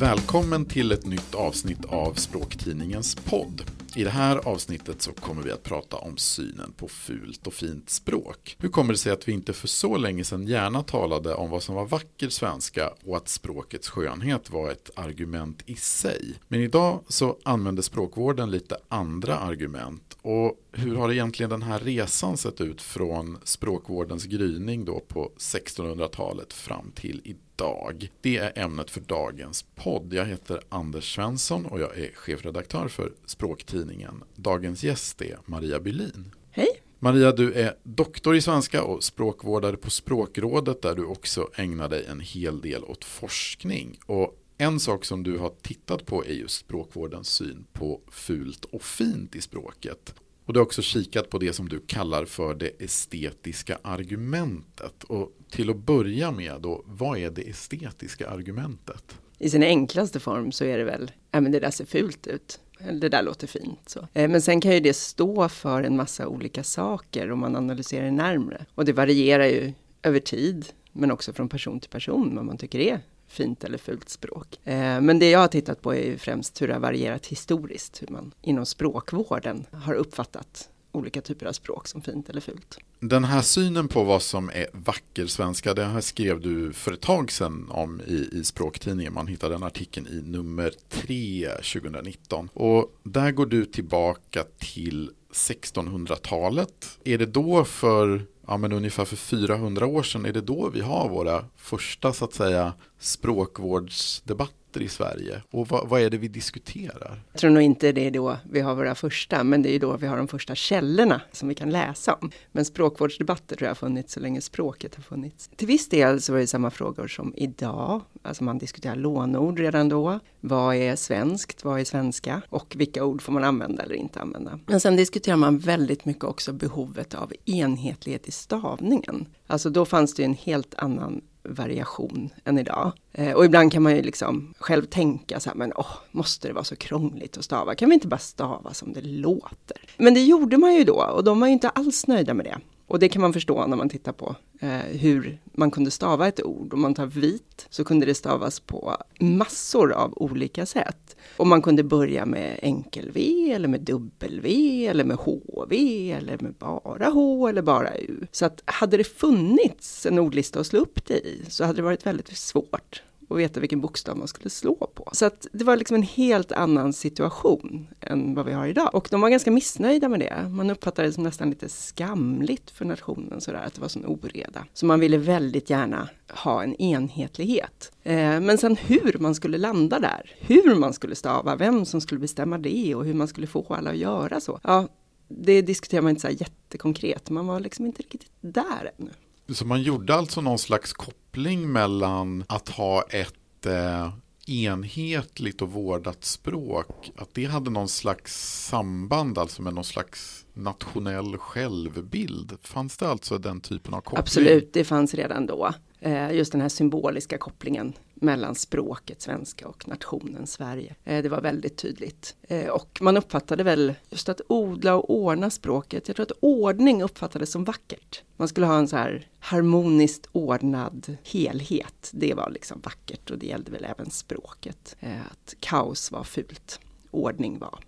Välkommen till ett nytt avsnitt av Språktidningens podd. I det här avsnittet så kommer vi att prata om synen på fult och fint språk. Hur kommer det sig att vi inte för så länge sedan gärna talade om vad som var vacker svenska och att språkets skönhet var ett argument i sig. Men idag så använder språkvården lite andra argument och hur har egentligen den här resan sett ut från språkvårdens gryning då på 1600-talet fram till idag? Det är ämnet för dagens podd. Jag heter Anders Svensson och jag är chefredaktör för språktidningen. Dagens gäst är Maria Bylin. Hej! Maria, du är doktor i svenska och språkvårdare på Språkrådet där du också ägnar dig en hel del åt forskning. Och en sak som du har tittat på är just språkvårdens syn på fult och fint i språket. Och du har också kikat på det som du kallar för det estetiska argumentet. Och till att börja med då, vad är det estetiska argumentet? I sin enklaste form så är det väl, ja men det där ser fult ut. Det där låter fint. Så. Eh, men sen kan ju det stå för en massa olika saker om man analyserar det närmre. Och det varierar ju över tid, men också från person till person vad man tycker är fint eller fult språk. Eh, men det jag har tittat på är ju främst hur det har varierat historiskt, hur man inom språkvården har uppfattat olika typer av språk som fint eller fult. Den här synen på vad som är vacker svenska, det här skrev du för ett tag sedan om i, i språktidningen. Man hittade den artikeln i nummer 3 2019. Och där går du tillbaka till 1600-talet. Är det då för ja, men ungefär för 400 år sedan är det då vi har våra första så att säga språkvårdsdebatter i Sverige. Och vad, vad, är det vi diskuterar? Jag tror nog inte det är då vi har våra första, men det är ju då vi har de första källorna som vi kan läsa om. Men språkvårdsdebatter tror jag har funnits så länge språket har funnits. Till viss del så var det samma frågor som idag. Alltså man diskuterar lånord redan då. Vad är svenskt? Vad är svenska? Och vilka ord får man använda eller inte använda? Men sen diskuterar man väldigt mycket också behovet av enhetlighet i stavningen. Alltså då fanns det en helt annan variation än idag. Eh, och ibland kan man ju liksom själv tänka så här, men åh, måste det vara så krångligt att stava? Kan vi inte bara stava som det låter? Men det gjorde man ju då och de var ju inte alls nöjda med det. Och det kan man förstå när man tittar på eh, hur man kunde stava ett ord. Om man tar vit så kunde det stavas på massor av olika sätt. Och man kunde börja med enkel-V eller med dubbel-V eller med HV eller med bara H eller bara U. Så att hade det funnits en ordlista att slå upp det i så hade det varit väldigt svårt och veta vilken bokstav man skulle slå på. Så att det var liksom en helt annan situation än vad vi har idag. Och de var ganska missnöjda med det. Man uppfattade det som nästan lite skamligt för nationen sådär, att det var sån oreda. Så man ville väldigt gärna ha en enhetlighet. Eh, men sen hur man skulle landa där, hur man skulle stava, vem som skulle bestämma det och hur man skulle få alla att göra så. Ja, det diskuterar man inte så jättekonkret. Man var liksom inte riktigt där ännu. Så man gjorde alltså någon slags koppling mellan att ha ett eh, enhetligt och vårdat språk, att det hade någon slags samband alltså med någon slags nationell självbild. Fanns det alltså den typen av koppling? Absolut, det fanns redan då. Eh, just den här symboliska kopplingen mellan språket svenska och nationen Sverige. Eh, det var väldigt tydligt. Eh, och man uppfattade väl just att odla och ordna språket. Jag tror att ordning uppfattades som vackert. Man skulle ha en så här harmoniskt ordnad helhet. Det var liksom vackert och det gällde väl även språket. Eh, att kaos var fult. Ordning var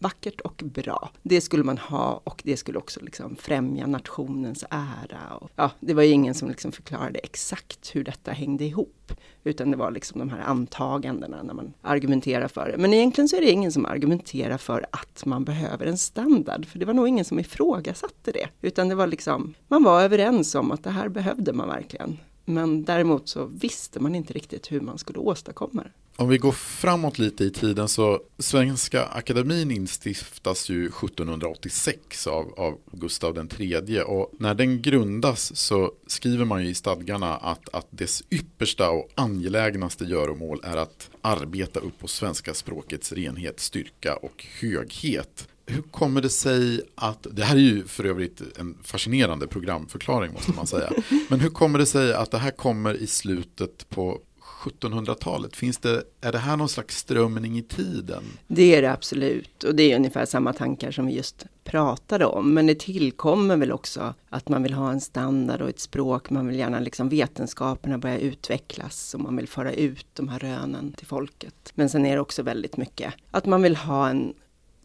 vackert och bra. Det skulle man ha och det skulle också liksom främja nationens ära. Och, ja, det var ju ingen som liksom förklarade exakt hur detta hängde ihop. Utan det var liksom de här antagandena när man argumenterar för det. Men egentligen så är det ingen som argumenterar för att man behöver en standard. För det var nog ingen som ifrågasatte det. Utan det var liksom, man var överens om att det här behövde man verkligen. Men däremot så visste man inte riktigt hur man skulle åstadkomma det. Om vi går framåt lite i tiden så Svenska Akademin instiftas ju 1786 av, av Gustav III och när den grundas så skriver man ju i stadgarna att, att dess yppersta och angelägnaste göromål är att arbeta upp på svenska språkets renhet, styrka och höghet. Hur kommer det sig att, det här är ju för övrigt en fascinerande programförklaring måste man säga, men hur kommer det sig att det här kommer i slutet på 1700-talet? Finns det, är det här någon slags strömning i tiden? Det är det absolut och det är ungefär samma tankar som vi just pratade om. Men det tillkommer väl också att man vill ha en standard och ett språk. Man vill gärna liksom vetenskaperna börja utvecklas och man vill föra ut de här rönen till folket. Men sen är det också väldigt mycket att man vill ha en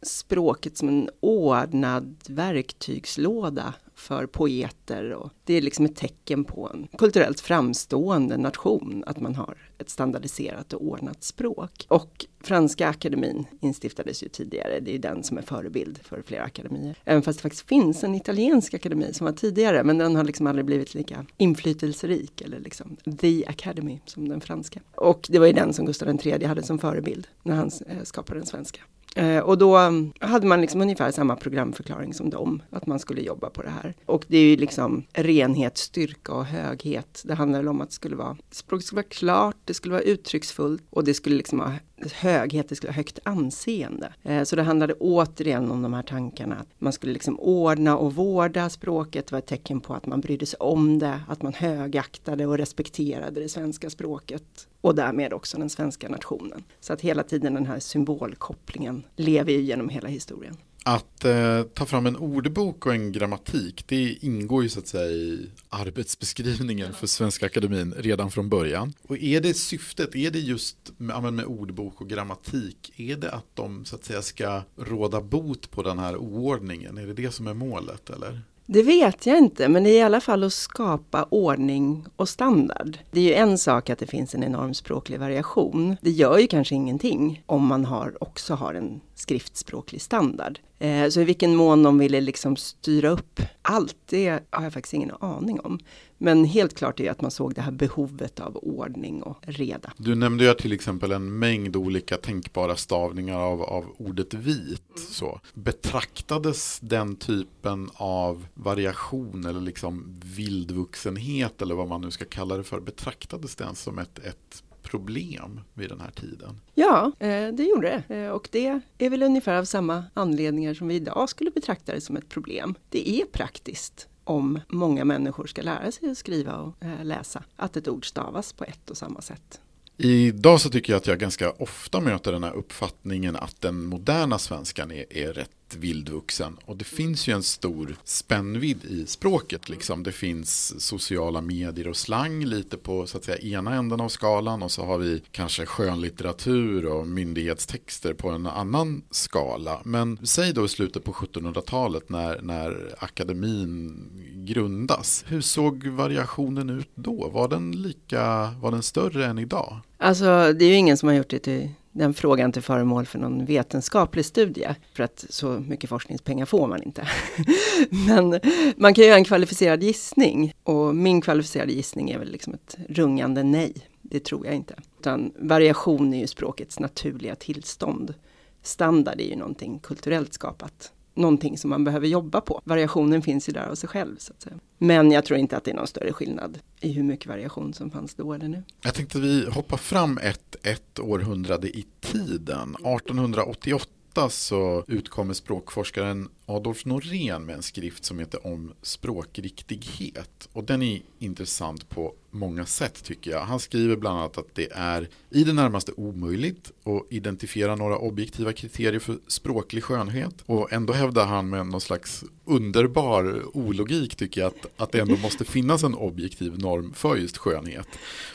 språket som en ordnad verktygslåda för poeter. Och det är liksom ett tecken på en kulturellt framstående nation att man har ett standardiserat och ordnat språk. Och Franska akademin instiftades ju tidigare, det är den som är förebild för flera akademier. Även fast det faktiskt finns en italiensk akademi som var tidigare, men den har liksom aldrig blivit lika inflytelserik, eller liksom the academy som den franska. Och det var ju den som Gustav III hade som förebild när han eh, skapade den svenska. Eh, och då hade man liksom ungefär samma programförklaring som dem, att man skulle jobba på det här. Och det är ju liksom renhet, styrka och höghet. Det handlar om att det skulle vara, språket skulle vara klart, det skulle vara uttrycksfullt och det skulle liksom ha höghet, det skulle ha högt anseende. Eh, så det handlade återigen om de här tankarna. Att man skulle liksom ordna och vårda språket, det var ett tecken på att man brydde sig om det, att man högaktade och respekterade det svenska språket och därmed också den svenska nationen. Så att hela tiden den här symbolkopplingen lever ju genom hela historien. Att eh, ta fram en ordbok och en grammatik, det ingår ju så att säga i arbetsbeskrivningen för Svenska Akademin redan från början. Och är det syftet, är det just med, med ordbok och grammatik, är det att de så att säga ska råda bot på den här oordningen? Är det det som är målet eller? Det vet jag inte, men det är i alla fall att skapa ordning och standard. Det är ju en sak att det finns en enorm språklig variation. Det gör ju kanske ingenting om man har, också har en skriftspråklig standard. Eh, så i vilken mån de ville liksom styra upp allt, det har jag faktiskt ingen aning om. Men helt klart är att man såg det här behovet av ordning och reda. Du nämnde ju till exempel en mängd olika tänkbara stavningar av, av ordet vit. Mm. Så. Betraktades den typen av variation eller liksom vildvuxenhet eller vad man nu ska kalla det för, betraktades den som ett, ett problem vid den här tiden? Ja, eh, det gjorde det. Eh, och det är väl ungefär av samma anledningar som vi idag skulle betrakta det som ett problem. Det är praktiskt om många människor ska lära sig att skriva och eh, läsa. Att ett ord stavas på ett och samma sätt. Idag så tycker jag att jag ganska ofta möter den här uppfattningen att den moderna svenskan är, är rätt vildvuxen. Och det finns ju en stor spännvidd i språket. Liksom. Det finns sociala medier och slang lite på så att säga, ena änden av skalan. Och så har vi kanske skönlitteratur och myndighetstexter på en annan skala. Men säg då i slutet på 1700-talet när, när akademin grundas. Hur såg variationen ut då? Var den, lika, var den större än idag? Alltså det är ju ingen som har gjort det till den frågan till föremål för någon vetenskaplig studie. För att så mycket forskningspengar får man inte. Men man kan göra en kvalificerad gissning. Och min kvalificerade gissning är väl liksom ett rungande nej. Det tror jag inte. Utan variation är ju språkets naturliga tillstånd. Standard är ju någonting kulturellt skapat någonting som man behöver jobba på. Variationen finns ju där av sig själv. Så att säga. Men jag tror inte att det är någon större skillnad i hur mycket variation som fanns då eller nu. Jag tänkte vi hoppar fram ett, ett århundrade i tiden. 1888 så utkommer språkforskaren Adolf Norén med en skrift som heter Om språkriktighet. Och den är intressant på många sätt tycker jag. Han skriver bland annat att det är i det närmaste omöjligt att identifiera några objektiva kriterier för språklig skönhet. Och ändå hävdar han med någon slags underbar ologik tycker jag att, att det ändå måste finnas en objektiv norm för just skönhet.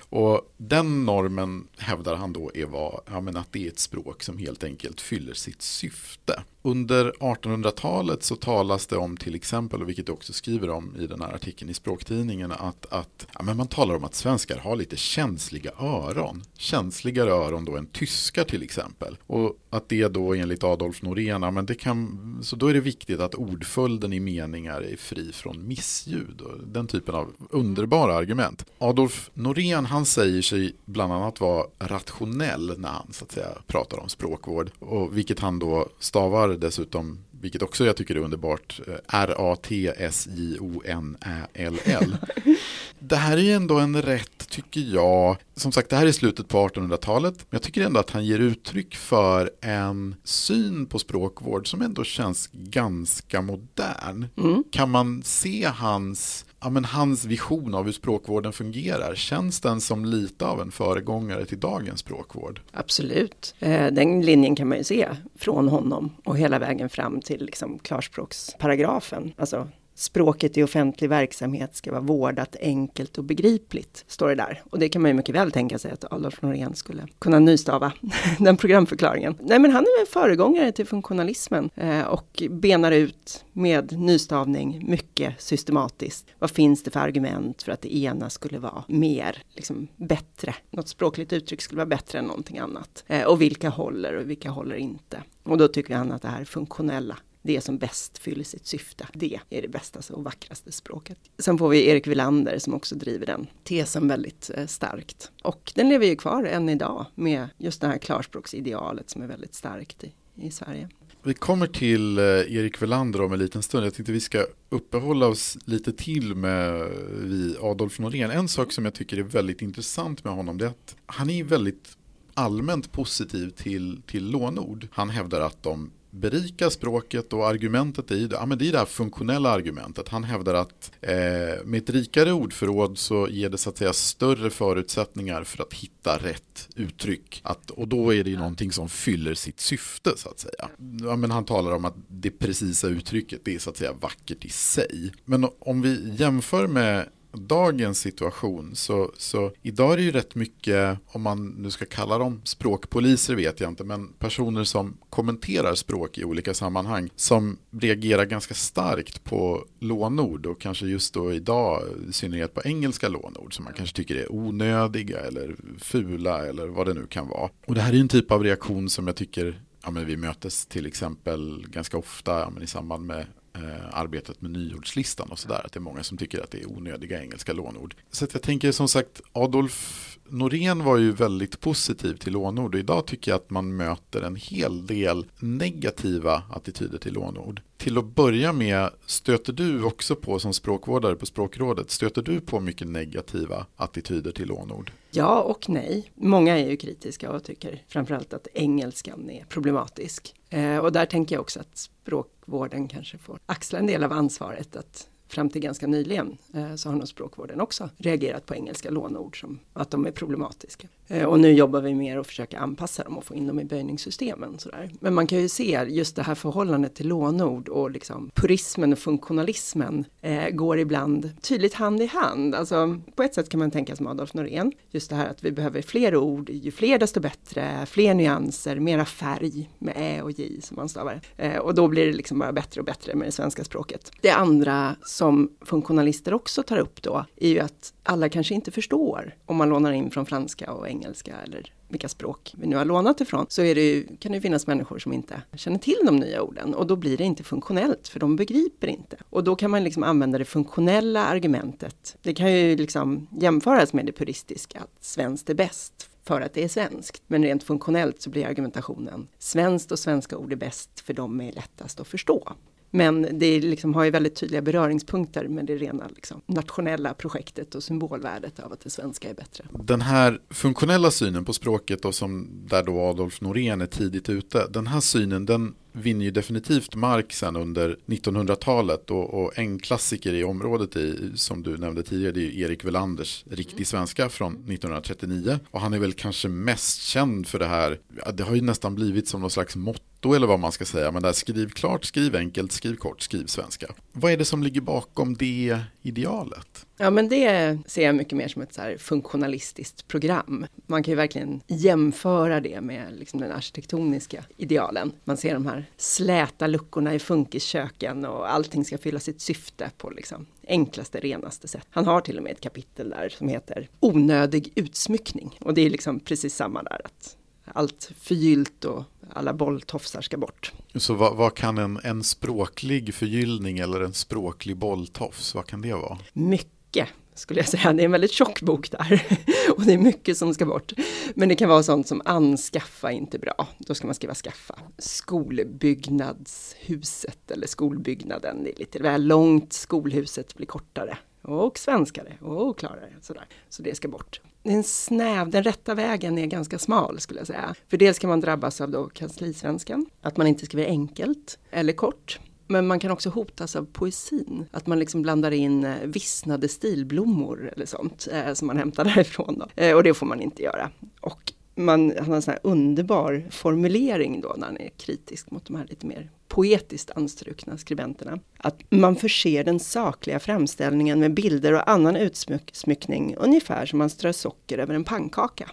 Och den normen hävdar han då är vad, ja, men att det är ett språk som helt enkelt fyller sitt syfte. Under 1800-talet så talas det om till exempel, och vilket du också skriver om i den här artikeln i språktidningen, att, att ja, men man talar om att svenskar har lite känsliga öron. Känsligare öron då än tyskar till exempel. Och att det då enligt Adolf Norén, men det kan, så då är det viktigt att ordföljden i meningar är fri från missljud. Och den typen av underbara argument. Adolf Norén han säger sig bland annat vara rationell när han så att säga pratar om språkvård. Och vilket han då stavar dessutom vilket också jag tycker är underbart, eh, R-A-T-S-J-O-N-Ä-L-L. det här är ju ändå en rätt, tycker jag, som sagt det här är slutet på 1800-talet, men jag tycker ändå att han ger uttryck för en syn på språkvård som ändå känns ganska modern. Mm. Kan man se hans ja, men hans vision av hur språkvården fungerar, känns den som lite av en föregångare till dagens språkvård? Absolut, eh, den linjen kan man ju se från honom och hela vägen fram till liksom klarspråksparagrafen. Alltså språket i offentlig verksamhet ska vara vårdat enkelt och begripligt, står det där. Och det kan man ju mycket väl tänka sig att Adolf Norén skulle kunna nystava den programförklaringen. Nej, men han är en föregångare till funktionalismen eh, och benar ut med nystavning mycket systematiskt. Vad finns det för argument för att det ena skulle vara mer, liksom bättre? Något språkligt uttryck skulle vara bättre än någonting annat. Eh, och vilka håller och vilka håller inte? Och då tycker han att det här funktionella det som bäst fyller sitt syfte. Det är det bästa och vackraste språket. Sen får vi Erik Wilander som också driver den tesen väldigt eh, starkt. Och den lever ju kvar än idag med just det här klarspråksidealet som är väldigt starkt i, i Sverige. Vi kommer till eh, Erik Velander om en liten stund. Jag tänkte vi ska uppehålla oss lite till med vi Adolf Norén. En sak som jag tycker är väldigt intressant med honom det är att han är väldigt allmänt positiv till, till lånord. Han hävdar att de berika språket och argumentet är, ja, men det är det här funktionella argumentet. Han hävdar att eh, med ett rikare ordförråd så ger det så att säga större förutsättningar för att hitta rätt uttryck. Att, och då är det ju någonting som fyller sitt syfte så att säga. Ja, men han talar om att det precisa uttrycket det är så att säga vackert i sig. Men om vi jämför med dagens situation så, så idag är det ju rätt mycket, om man nu ska kalla dem språkpoliser vet jag inte, men personer som kommenterar språk i olika sammanhang som reagerar ganska starkt på lånord och kanske just då idag i synnerhet på engelska lånord som man kanske tycker är onödiga eller fula eller vad det nu kan vara. Och det här är en typ av reaktion som jag tycker ja, men vi mötes till exempel ganska ofta ja, men i samband med Eh, arbetet med nyordslistan och sådär. Att det är många som tycker att det är onödiga engelska lånord. Så jag tänker som sagt, Adolf Norén var ju väldigt positiv till lånord och idag tycker jag att man möter en hel del negativa attityder till lånord. Till att börja med, stöter du också på som språkvårdare på språkrådet, stöter du på mycket negativa attityder till lånord? Ja och nej. Många är ju kritiska och tycker framförallt att engelskan är problematisk. Eh, och där tänker jag också att språkvården kanske får axla en del av ansvaret att fram till ganska nyligen eh, så har nog språkvården också reagerat på engelska lånord som att de är problematiska. Eh, och nu jobbar vi mer och försöker anpassa dem och få in dem i böjningssystemen. Sådär. Men man kan ju se just det här förhållandet till lånord och liksom purismen och funktionalismen eh, går ibland tydligt hand i hand. Alltså, på ett sätt kan man tänka som Adolf Norén, just det här att vi behöver fler ord, ju fler desto bättre, fler nyanser, mera färg med ä och j som man stavar. Eh, och då blir det liksom bara bättre och bättre med det svenska språket. Det andra som funktionalister också tar upp då är ju att alla kanske inte förstår om man lånar in från franska och engelska eller vilka språk vi nu har lånat ifrån, så är det ju, kan det finnas människor som inte känner till de nya orden och då blir det inte funktionellt för de begriper inte. Och då kan man liksom använda det funktionella argumentet. Det kan ju liksom jämföras med det puristiska, att svenskt är bäst för att det är svenskt. Men rent funktionellt så blir argumentationen svenskt och svenska ord är bäst för de är lättast att förstå. Men det liksom har ju väldigt tydliga beröringspunkter med det rena liksom, nationella projektet och symbolvärdet av att det svenska är bättre. Den här funktionella synen på språket och som där då Adolf Norén är tidigt ute, den här synen den vinner ju definitivt mark sen under 1900-talet och, och, en klassiker i området i, som du nämnde tidigare det är Erik Welanders Riktig svenska från 1939 och han är väl kanske mest känd för det här, det har ju nästan blivit som någon slags motto eller vad man ska säga, men där skriv klart, skriv enkelt, skriv kort, skriv svenska. Vad är det som ligger bakom det idealet? Ja, men det ser jag mycket mer som ett så här funktionalistiskt program. Man kan ju verkligen jämföra det med liksom den arkitektoniska idealen. Man ser de här släta luckorna i funkisköken och allting ska fylla sitt syfte på liksom enklaste, renaste sätt. Han har till och med ett kapitel där som heter onödig utsmyckning och det är liksom precis samma där att allt förgyllt och alla bolltofsar ska bort. Så vad, vad, kan en, en språklig förgyllning eller en språklig bolltofs, vad kan det vara? Mycket skulle jag säga. Det är en väldigt tjock bok där och det är mycket som ska bort. Men det kan vara sånt som anskaffa inte bra. Då ska man skriva skaffa. Skolbyggnadshuset eller skolbyggnaden. Det är lite väl långt. Skolhuset blir kortare och svenskare och klarare. Sådär. Så det ska bort den snäv, den rätta vägen är ganska smal skulle jag säga. För dels kan man drabbas av då kanslisvenskan, att man inte skriver enkelt eller kort. Men man kan också hotas av poesin. Att man liksom blandar in eh, vissnade stilblommor eller sånt eh, som man hämtar därifrån. Då. Eh, och det får man inte göra. Och man har en sån här underbar formulering då när han är kritisk mot de här lite mer poetiskt anstrukna skribenterna. Att man förser den sakliga framställningen med bilder och annan utsmyckning ungefär som man strör socker över en pannkaka.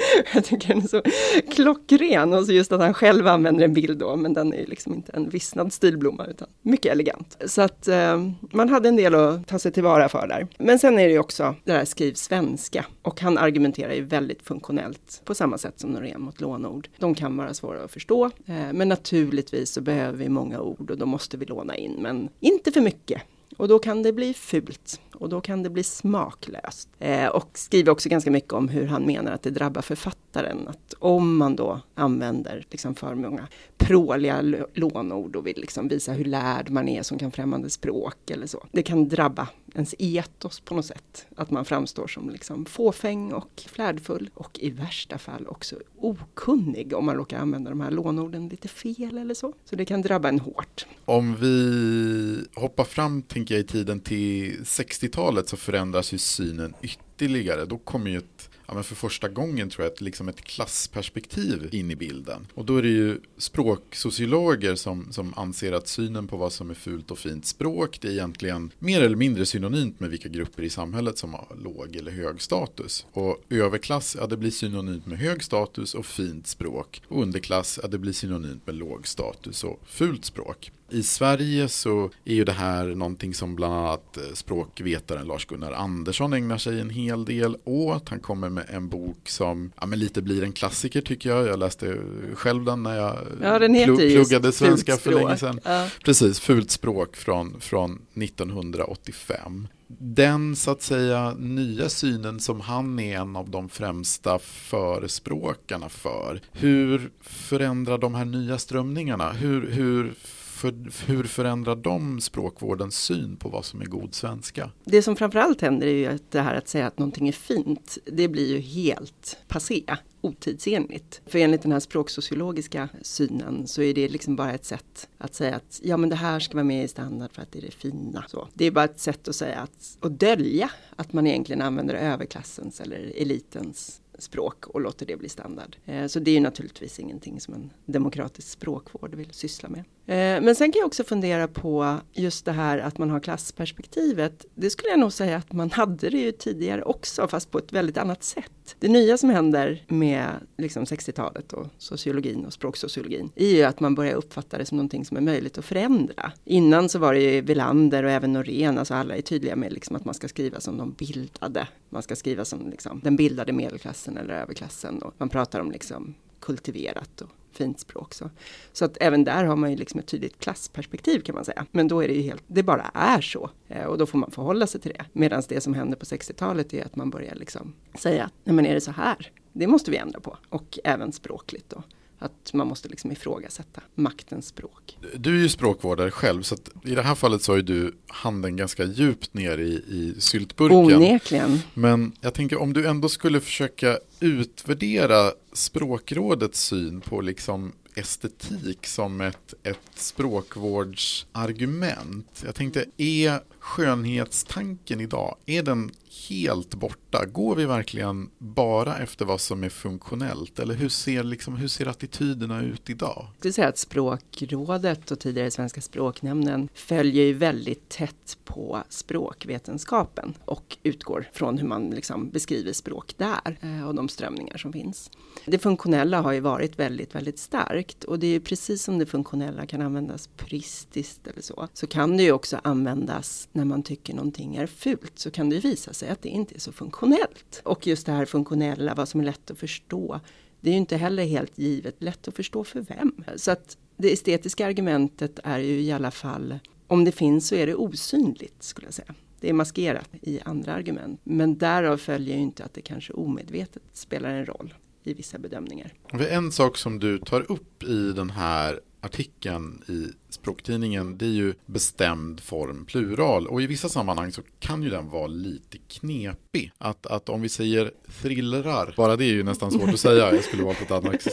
jag tycker den är så klockren och så just att han själv använder en bild då, men den är liksom inte en vissnad stilblomma utan mycket elegant. Så att eh, man hade en del att ta sig tillvara för där. Men sen är det ju också det här skriv svenska och han argumenterar ju väldigt funktionellt på samma sätt som Norén mot lånord. De kan vara svåra att förstå, eh, men naturligtvis så behöver vi många ord och då måste vi låna in, men inte för mycket. Och då kan det bli fult och då kan det bli smaklöst. Eh, och skriver också ganska mycket om hur han menar att det drabbar författaren. Att om man då använder liksom för många pråliga lånord och vill liksom visa hur lärd man är som kan främmande språk eller så. Det kan drabba ens etos på något sätt. Att man framstår som liksom fåfäng och flärdfull och i värsta fall också okunnig om man råkar använda de här lånorden lite fel eller så. Så det kan drabba en hårt. Om vi hoppar fram, tänker jag, i tiden till 60-talet så förändras ju synen ytterligare. Då kommer ju ett ja, men för första gången tror jag, ett, liksom ett klassperspektiv in i bilden. Och då är det ju språksociologer som, som anser att synen på vad som är fult och fint språk, det är egentligen mer eller mindre synonymt med vilka grupper i samhället som har låg eller hög status. Och överklass, ja det blir synonymt med hög status och fint språk. Och underklass, ja det blir synonymt med låg status och fult språk. I Sverige så är ju det här någonting som bland annat eh, språkvetaren Lars-Gunnar Andersson ägnar sig en hel del åt. Han kommer med en bok som ja, men lite blir en klassiker tycker jag. Jag läste själv den när jag ja, den pl pluggade svenska för länge sedan. Ja. Precis, Fult språk från, från 1985 den så att säga nya synen som han är en av de främsta förespråkarna för. Hur förändrar de här nya strömningarna? Hur, hur för, hur förändrar de språkvårdens syn på vad som är god svenska? Det som framförallt händer är ju att det här att säga att någonting är fint, det blir ju helt passé otidsenligt. För enligt den här språksociologiska synen så är det liksom bara ett sätt att säga att ja men det här ska vara med i standard för att det är det fina. Så. Det är bara ett sätt att säga att, och dölja att man egentligen använder överklassens eller elitens språk och låter det bli standard. Eh, så det är ju naturligtvis ingenting som en demokratisk språkvård vill syssla med. Eh, men sen kan jag också fundera på just det här att man har klassperspektivet. Det skulle jag nog säga att man hade det ju tidigare också, fast på ett väldigt annat sätt. Det nya som händer med liksom 60-talet och sociologin och språksociologin är ju att man börjar uppfatta det som någonting som är möjligt att förändra. Innan så var det ju Villander och även Norén, alltså alla är tydliga med liksom att man ska skriva som de bildade. Man ska skriva som liksom den bildade medelklassen eller överklassen och man pratar om liksom kultiverat och fint språk. Så. så att även där har man ju liksom ett tydligt klassperspektiv kan man säga. Men då är det ju helt, det bara är så. Eh, och då får man förhålla sig till det. Medan det som hände på 60-talet är att man börjar liksom säga, nej men är det så här? Det måste vi ändra på. Och även språkligt då. Att man måste liksom ifrågasätta maktens språk. Du är ju språkvårdare själv så i det här fallet så har ju du handen ganska djupt ner i, i syltburken. Onekligen. Men jag tänker om du ändå skulle försöka utvärdera språkrådets syn på liksom estetik som ett, ett språkvårdsargument. Jag tänkte, är skönhetstanken idag, är den helt borta? Går vi verkligen bara efter vad som är funktionellt? Eller hur ser, liksom, hur ser attityderna ut idag? Jag skulle säga att Språkrådet och tidigare Svenska språknämnden följer ju väldigt tätt på språkvetenskapen och utgår från hur man liksom beskriver språk där eh, och de strömningar som finns. Det funktionella har ju varit väldigt, väldigt starkt och det är ju precis som det funktionella kan användas puristiskt eller så, så kan det ju också användas när man tycker någonting är fult så kan det visa sig att det inte är så funktionellt. Och just det här funktionella, vad som är lätt att förstå, det är ju inte heller helt givet lätt att förstå för vem. Så att det estetiska argumentet är ju i alla fall, om det finns så är det osynligt skulle jag säga. Det är maskerat i andra argument. Men därav följer ju inte att det kanske omedvetet spelar en roll i vissa bedömningar. En sak som du tar upp i den här artikeln i språktidningen det är ju bestämd form plural och i vissa sammanhang så kan ju den vara lite knepig. Att, att om vi säger thrillrar, bara det är ju nästan svårt att säga, jag skulle valt ett annat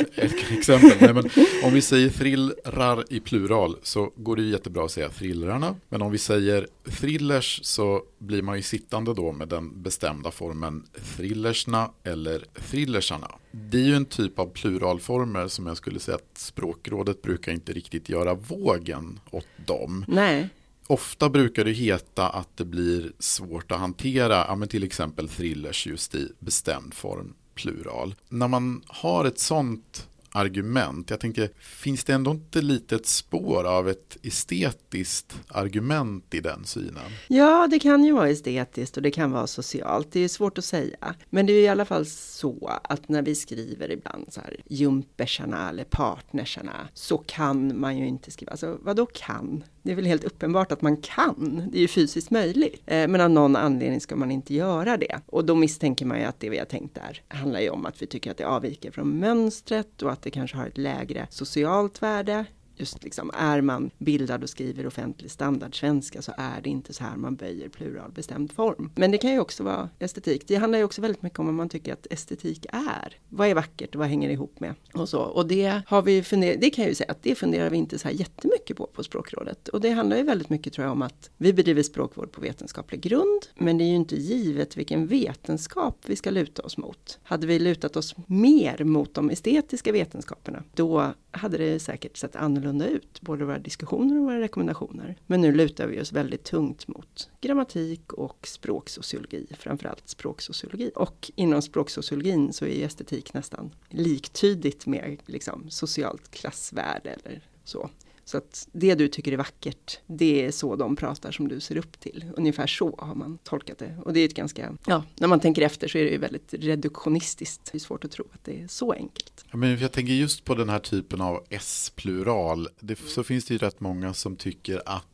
exempel. Nej, men om vi säger thrillrar i plural så går det ju jättebra att säga thrillrarna. Men om vi säger thrillers så blir man ju sittande då med den bestämda formen thrillersna eller thrillersarna. Det är ju en typ av pluralformer som jag skulle säga att språkrådet brukar inte riktigt göra våg vågen åt dem. Nej. Ofta brukar det heta att det blir svårt att hantera, ja, men till exempel thrillers just i bestämd form plural. När man har ett sånt argument. Jag tänker, finns det ändå inte lite ett spår av ett estetiskt argument i den synen? Ja, det kan ju vara estetiskt och det kan vara socialt. Det är svårt att säga. Men det är i alla fall så att när vi skriver ibland så här jumpersarna eller partnersarna så kan man ju inte skriva. Alltså vad då kan? Det är väl helt uppenbart att man kan. Det är ju fysiskt möjligt. Eh, men av någon anledning ska man inte göra det. Och då misstänker man ju att det vi har tänkt där handlar ju om att vi tycker att det avviker från mönstret och att det kanske har ett lägre socialt värde just liksom, är man bildad och skriver offentlig standardsvenska så är det inte så här man böjer pluralbestämd form. Men det kan ju också vara estetik. Det handlar ju också väldigt mycket om vad man tycker att estetik är. Vad är vackert och vad hänger ihop med? Och så. Och det har vi funderat, det kan jag ju säga att det funderar vi inte så här jättemycket på på språkrådet. Och det handlar ju väldigt mycket tror jag om att vi bedriver språkvård på vetenskaplig grund. Men det är ju inte givet vilken vetenskap vi ska luta oss mot. Hade vi lutat oss mer mot de estetiska vetenskaperna, då hade det säkert sett annorlunda ut, både våra diskussioner och våra rekommendationer. Men nu lutar vi oss väldigt tungt mot grammatik och språksociologi, framförallt språksociologi. Och inom språksociologin så är estetik nästan liktydigt med liksom, socialt klassvärde eller så. Så att det du tycker är vackert, det är så de pratar som du ser upp till. Ungefär så har man tolkat det. Och det är ett ganska, ja, när man tänker efter så är det ju väldigt reduktionistiskt. Det är svårt att tro att det är så enkelt. Ja, men jag tänker just på den här typen av S-plural. så finns det ju rätt många som tycker att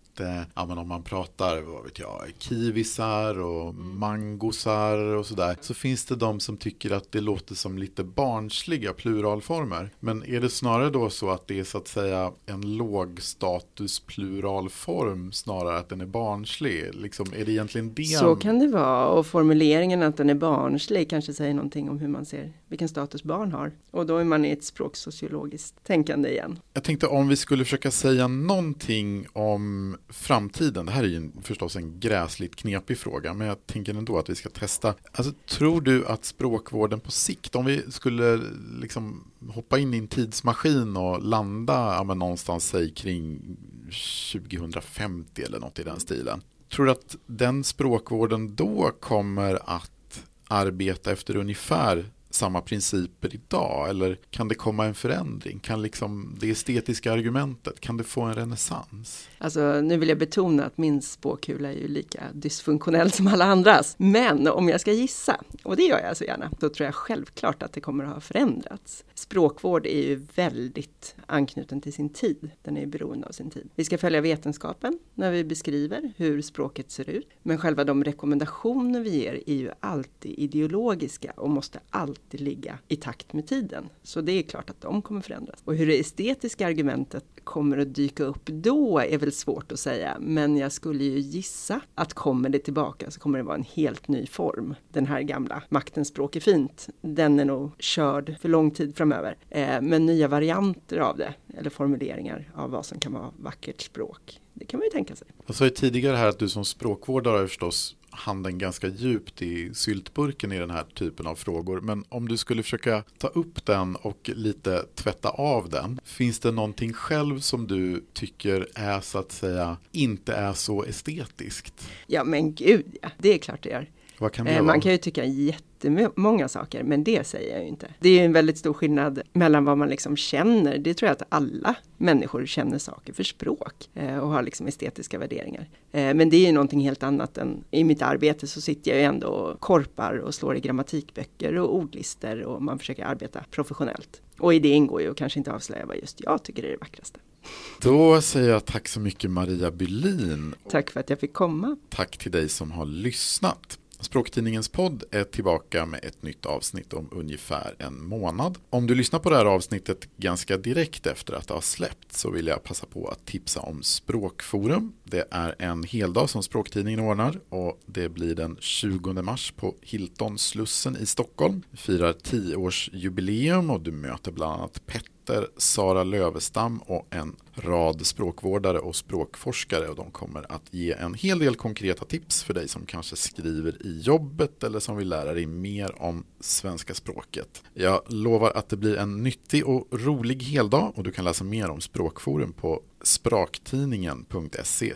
ja, men om man pratar, vad vet jag, kiwisar och mangosar och sådär. Så finns det de som tycker att det låter som lite barnsliga pluralformer. Men är det snarare då så att det är så att säga en lågstatus pluralform snarare att den är barnslig? Liksom, är det egentligen det? Så kan det vara och formuleringen att den är barnslig kanske säger någonting om hur man ser vilken status barn har. Och då är man i ett språksociologiskt tänkande igen. Jag tänkte om vi skulle försöka säga någonting om framtiden, det här är ju förstås en gräsligt knepig fråga, men jag tänker ändå att vi ska testa. Alltså, tror du att språkvården på sikt, om vi skulle liksom hoppa in i en tidsmaskin och landa ja, men någonstans säg kring 2050 eller något i den stilen. Tror du att den språkvården då kommer att arbeta efter ungefär samma principer idag? Eller kan det komma en förändring? Kan liksom det estetiska argumentet, kan det få en renässans? Alltså nu vill jag betona att min spåkula är ju lika dysfunktionell som alla andras. Men om jag ska gissa, och det gör jag så gärna, då tror jag självklart att det kommer att ha förändrats. Språkvård är ju väldigt anknuten till sin tid. Den är beroende av sin tid. Vi ska följa vetenskapen när vi beskriver hur språket ser ut. Men själva de rekommendationer vi ger är ju alltid ideologiska och måste alltid ligga i takt med tiden. Så det är klart att de kommer förändras. Och hur det estetiska argumentet kommer att dyka upp då är väl svårt att säga. Men jag skulle ju gissa att kommer det tillbaka så kommer det vara en helt ny form. Den här gamla maktens språk är fint. Den är nog körd för lång tid framöver. Eh, men nya varianter av det eller formuleringar av vad som kan vara vackert språk. Det kan man ju tänka sig. Jag sa ju tidigare här att du som språkvårdare förstås handen ganska djupt i syltburken i den här typen av frågor. Men om du skulle försöka ta upp den och lite tvätta av den. Finns det någonting själv som du tycker är så att säga inte är så estetiskt? Ja men gud ja, det är klart det gör. Vad kan det eh, vara? Man kan ju tycka jättemånga saker, men det säger jag ju inte. Det är en väldigt stor skillnad mellan vad man liksom känner. Det tror jag att alla människor känner saker för språk eh, och har liksom estetiska värderingar. Eh, men det är ju någonting helt annat än i mitt arbete så sitter jag ju ändå och korpar och slår i grammatikböcker och ordlister och man försöker arbeta professionellt. Och i det ingår ju att kanske inte avslöja vad just jag tycker är det vackraste. Då säger jag tack så mycket Maria Bylin. Tack för att jag fick komma. Tack till dig som har lyssnat. Språktidningens podd är tillbaka med ett nytt avsnitt om ungefär en månad. Om du lyssnar på det här avsnittet ganska direkt efter att det har släppts så vill jag passa på att tipsa om Språkforum. Det är en heldag som Språktidningen ordnar och det blir den 20 mars på Hilton Slussen i Stockholm. Vi firar 10-årsjubileum och du möter bland annat Petter Petter, Sara Lövestam och en rad språkvårdare och språkforskare och de kommer att ge en hel del konkreta tips för dig som kanske skriver i jobbet eller som vill lära dig mer om svenska språket. Jag lovar att det blir en nyttig och rolig heldag och du kan läsa mer om Språkforum på spraktidningen.se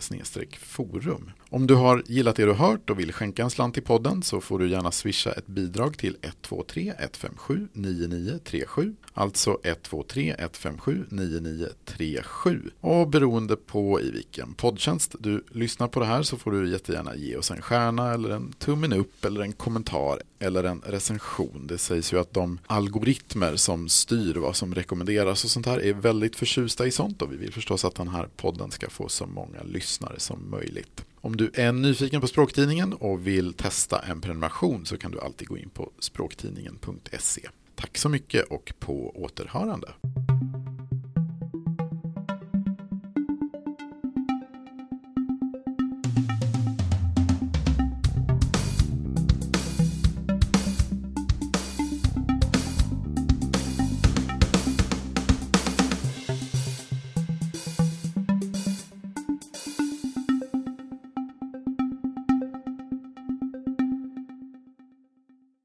forum. Om du har gillat det du hört och vill skänka en slant till podden så får du gärna swisha ett bidrag till 123 157 9937 alltså 123 157 9937 och beroende på i vilken poddtjänst du lyssnar på det här så får du jättegärna ge oss en stjärna eller en tummen upp eller en kommentar eller en recension. Det sägs ju att de algoritmer som styr vad som rekommenderas och sånt här är väldigt förtjusta i sånt och vi vill förstås att den här podden ska få så många lyssnare som möjligt. Om du är nyfiken på Språktidningen och vill testa en prenumeration så kan du alltid gå in på språktidningen.se. Tack så mycket och på återhörande.